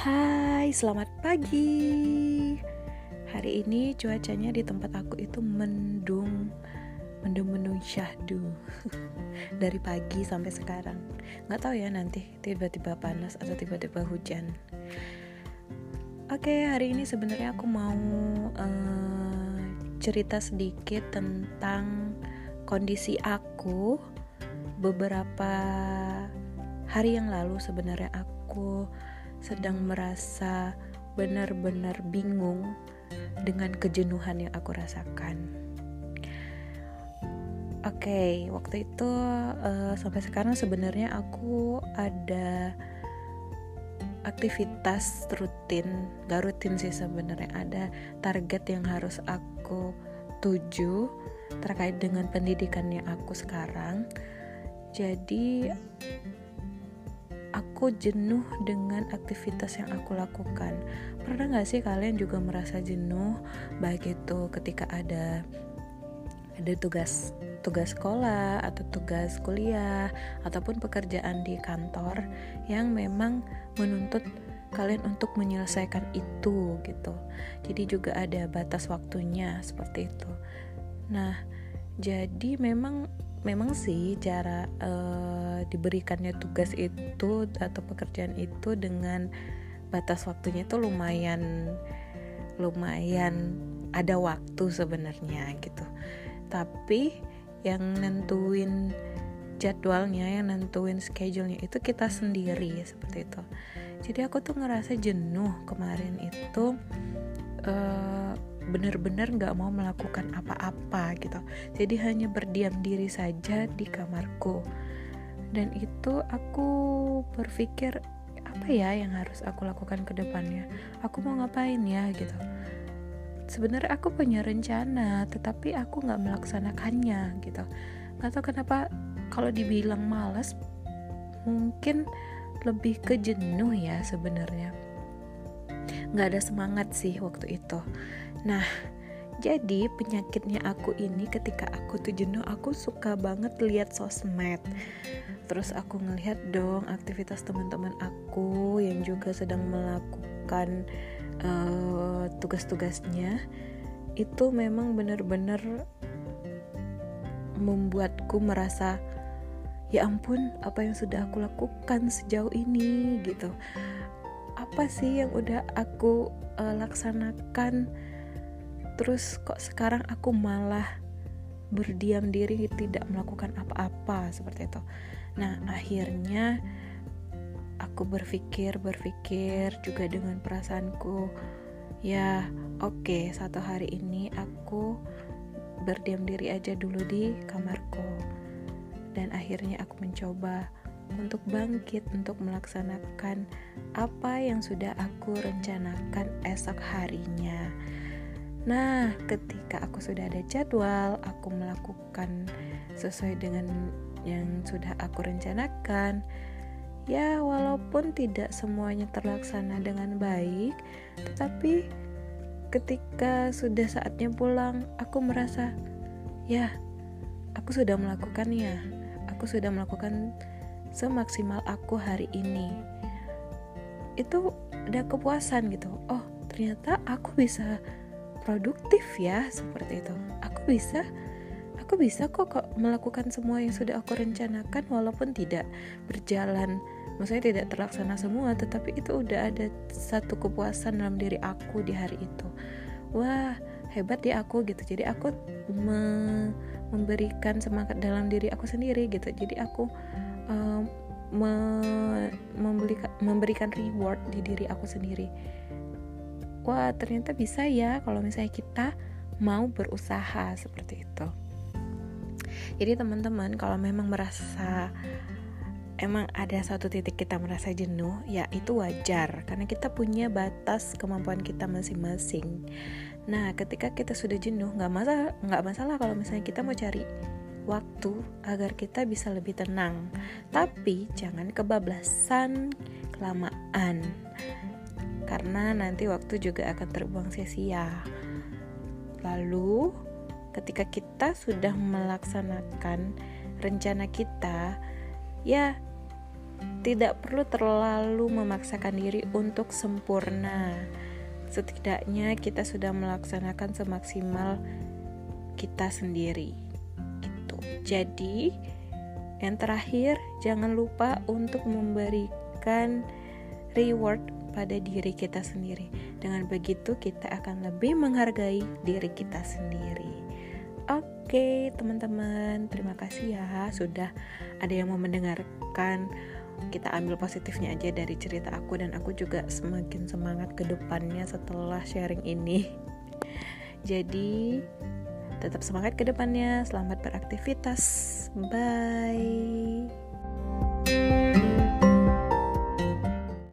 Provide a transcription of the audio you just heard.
Hai, selamat pagi. Hari ini cuacanya di tempat aku itu mendung, mendung-mendung syahdu dari pagi sampai sekarang. Nggak tahu ya nanti tiba-tiba panas atau tiba-tiba hujan. Oke, hari ini sebenarnya aku mau uh, cerita sedikit tentang kondisi aku beberapa hari yang lalu sebenarnya aku sedang merasa benar-benar bingung dengan kejenuhan yang aku rasakan. Oke, okay, waktu itu uh, sampai sekarang sebenarnya aku ada aktivitas rutin, gak rutin sih sebenarnya ada target yang harus aku tuju terkait dengan pendidikan yang aku sekarang. Jadi aku jenuh dengan aktivitas yang aku lakukan. Pernah gak sih kalian juga merasa jenuh baik itu ketika ada ada tugas tugas sekolah atau tugas kuliah ataupun pekerjaan di kantor yang memang menuntut kalian untuk menyelesaikan itu gitu. Jadi juga ada batas waktunya seperti itu. Nah, jadi memang memang sih cara uh, diberikannya tugas itu atau pekerjaan itu dengan batas waktunya itu lumayan lumayan ada waktu sebenarnya gitu. Tapi yang nentuin jadwalnya yang nentuin schedule-nya itu kita sendiri seperti itu. Jadi aku tuh ngerasa jenuh kemarin itu uh, benar-benar nggak mau melakukan apa-apa gitu. Jadi hanya berdiam diri saja di kamarku. Dan itu aku berpikir apa ya yang harus aku lakukan ke depannya? Aku mau ngapain ya gitu. Sebenarnya aku punya rencana tetapi aku nggak melaksanakannya gitu. Nggak tahu kenapa kalau dibilang malas mungkin lebih ke jenuh ya sebenarnya nggak ada semangat sih waktu itu Nah, jadi penyakitnya aku ini ketika aku tuh jenuh aku suka banget lihat sosmed. Terus aku ngelihat dong aktivitas teman-teman aku yang juga sedang melakukan uh, tugas-tugasnya. Itu memang benar-benar membuatku merasa ya ampun apa yang sudah aku lakukan sejauh ini gitu. Apa sih yang udah aku uh, laksanakan? terus kok sekarang aku malah berdiam diri tidak melakukan apa-apa seperti itu nah akhirnya aku berpikir berpikir juga dengan perasaanku ya oke okay, satu hari ini aku berdiam diri aja dulu di kamarku dan akhirnya aku mencoba untuk bangkit untuk melaksanakan apa yang sudah aku rencanakan esok harinya. Nah, ketika aku sudah ada jadwal, aku melakukan sesuai dengan yang sudah aku rencanakan. Ya, walaupun tidak semuanya terlaksana dengan baik, tetapi ketika sudah saatnya pulang, aku merasa, ya, aku sudah melakukannya. Aku sudah melakukan semaksimal aku hari ini. Itu ada kepuasan gitu. Oh, ternyata aku bisa produktif ya seperti itu. Aku bisa aku bisa kok, kok melakukan semua yang sudah aku rencanakan walaupun tidak berjalan. Maksudnya tidak terlaksana semua tetapi itu udah ada satu kepuasan dalam diri aku di hari itu. Wah hebat ya aku gitu. Jadi aku me memberikan semangat dalam diri aku sendiri gitu. Jadi aku me memberikan reward di diri aku sendiri. Wah ternyata bisa ya kalau misalnya kita mau berusaha seperti itu. Jadi teman-teman kalau memang merasa emang ada satu titik kita merasa jenuh, ya itu wajar. Karena kita punya batas kemampuan kita masing-masing. Nah, ketika kita sudah jenuh, nggak masalah, nggak masalah kalau misalnya kita mau cari waktu agar kita bisa lebih tenang. Tapi jangan kebablasan kelamaan karena nanti waktu juga akan terbuang sia-sia. Lalu, ketika kita sudah melaksanakan rencana kita, ya tidak perlu terlalu memaksakan diri untuk sempurna. Setidaknya kita sudah melaksanakan semaksimal kita sendiri. Jadi, yang terakhir, jangan lupa untuk memberikan reward pada diri kita sendiri. Dengan begitu, kita akan lebih menghargai diri kita sendiri. Oke, teman-teman, terima kasih ya sudah ada yang mau mendengarkan. Kita ambil positifnya aja dari cerita aku dan aku juga semakin semangat ke depannya setelah sharing ini. Jadi, tetap semangat ke depannya. Selamat beraktivitas. Bye.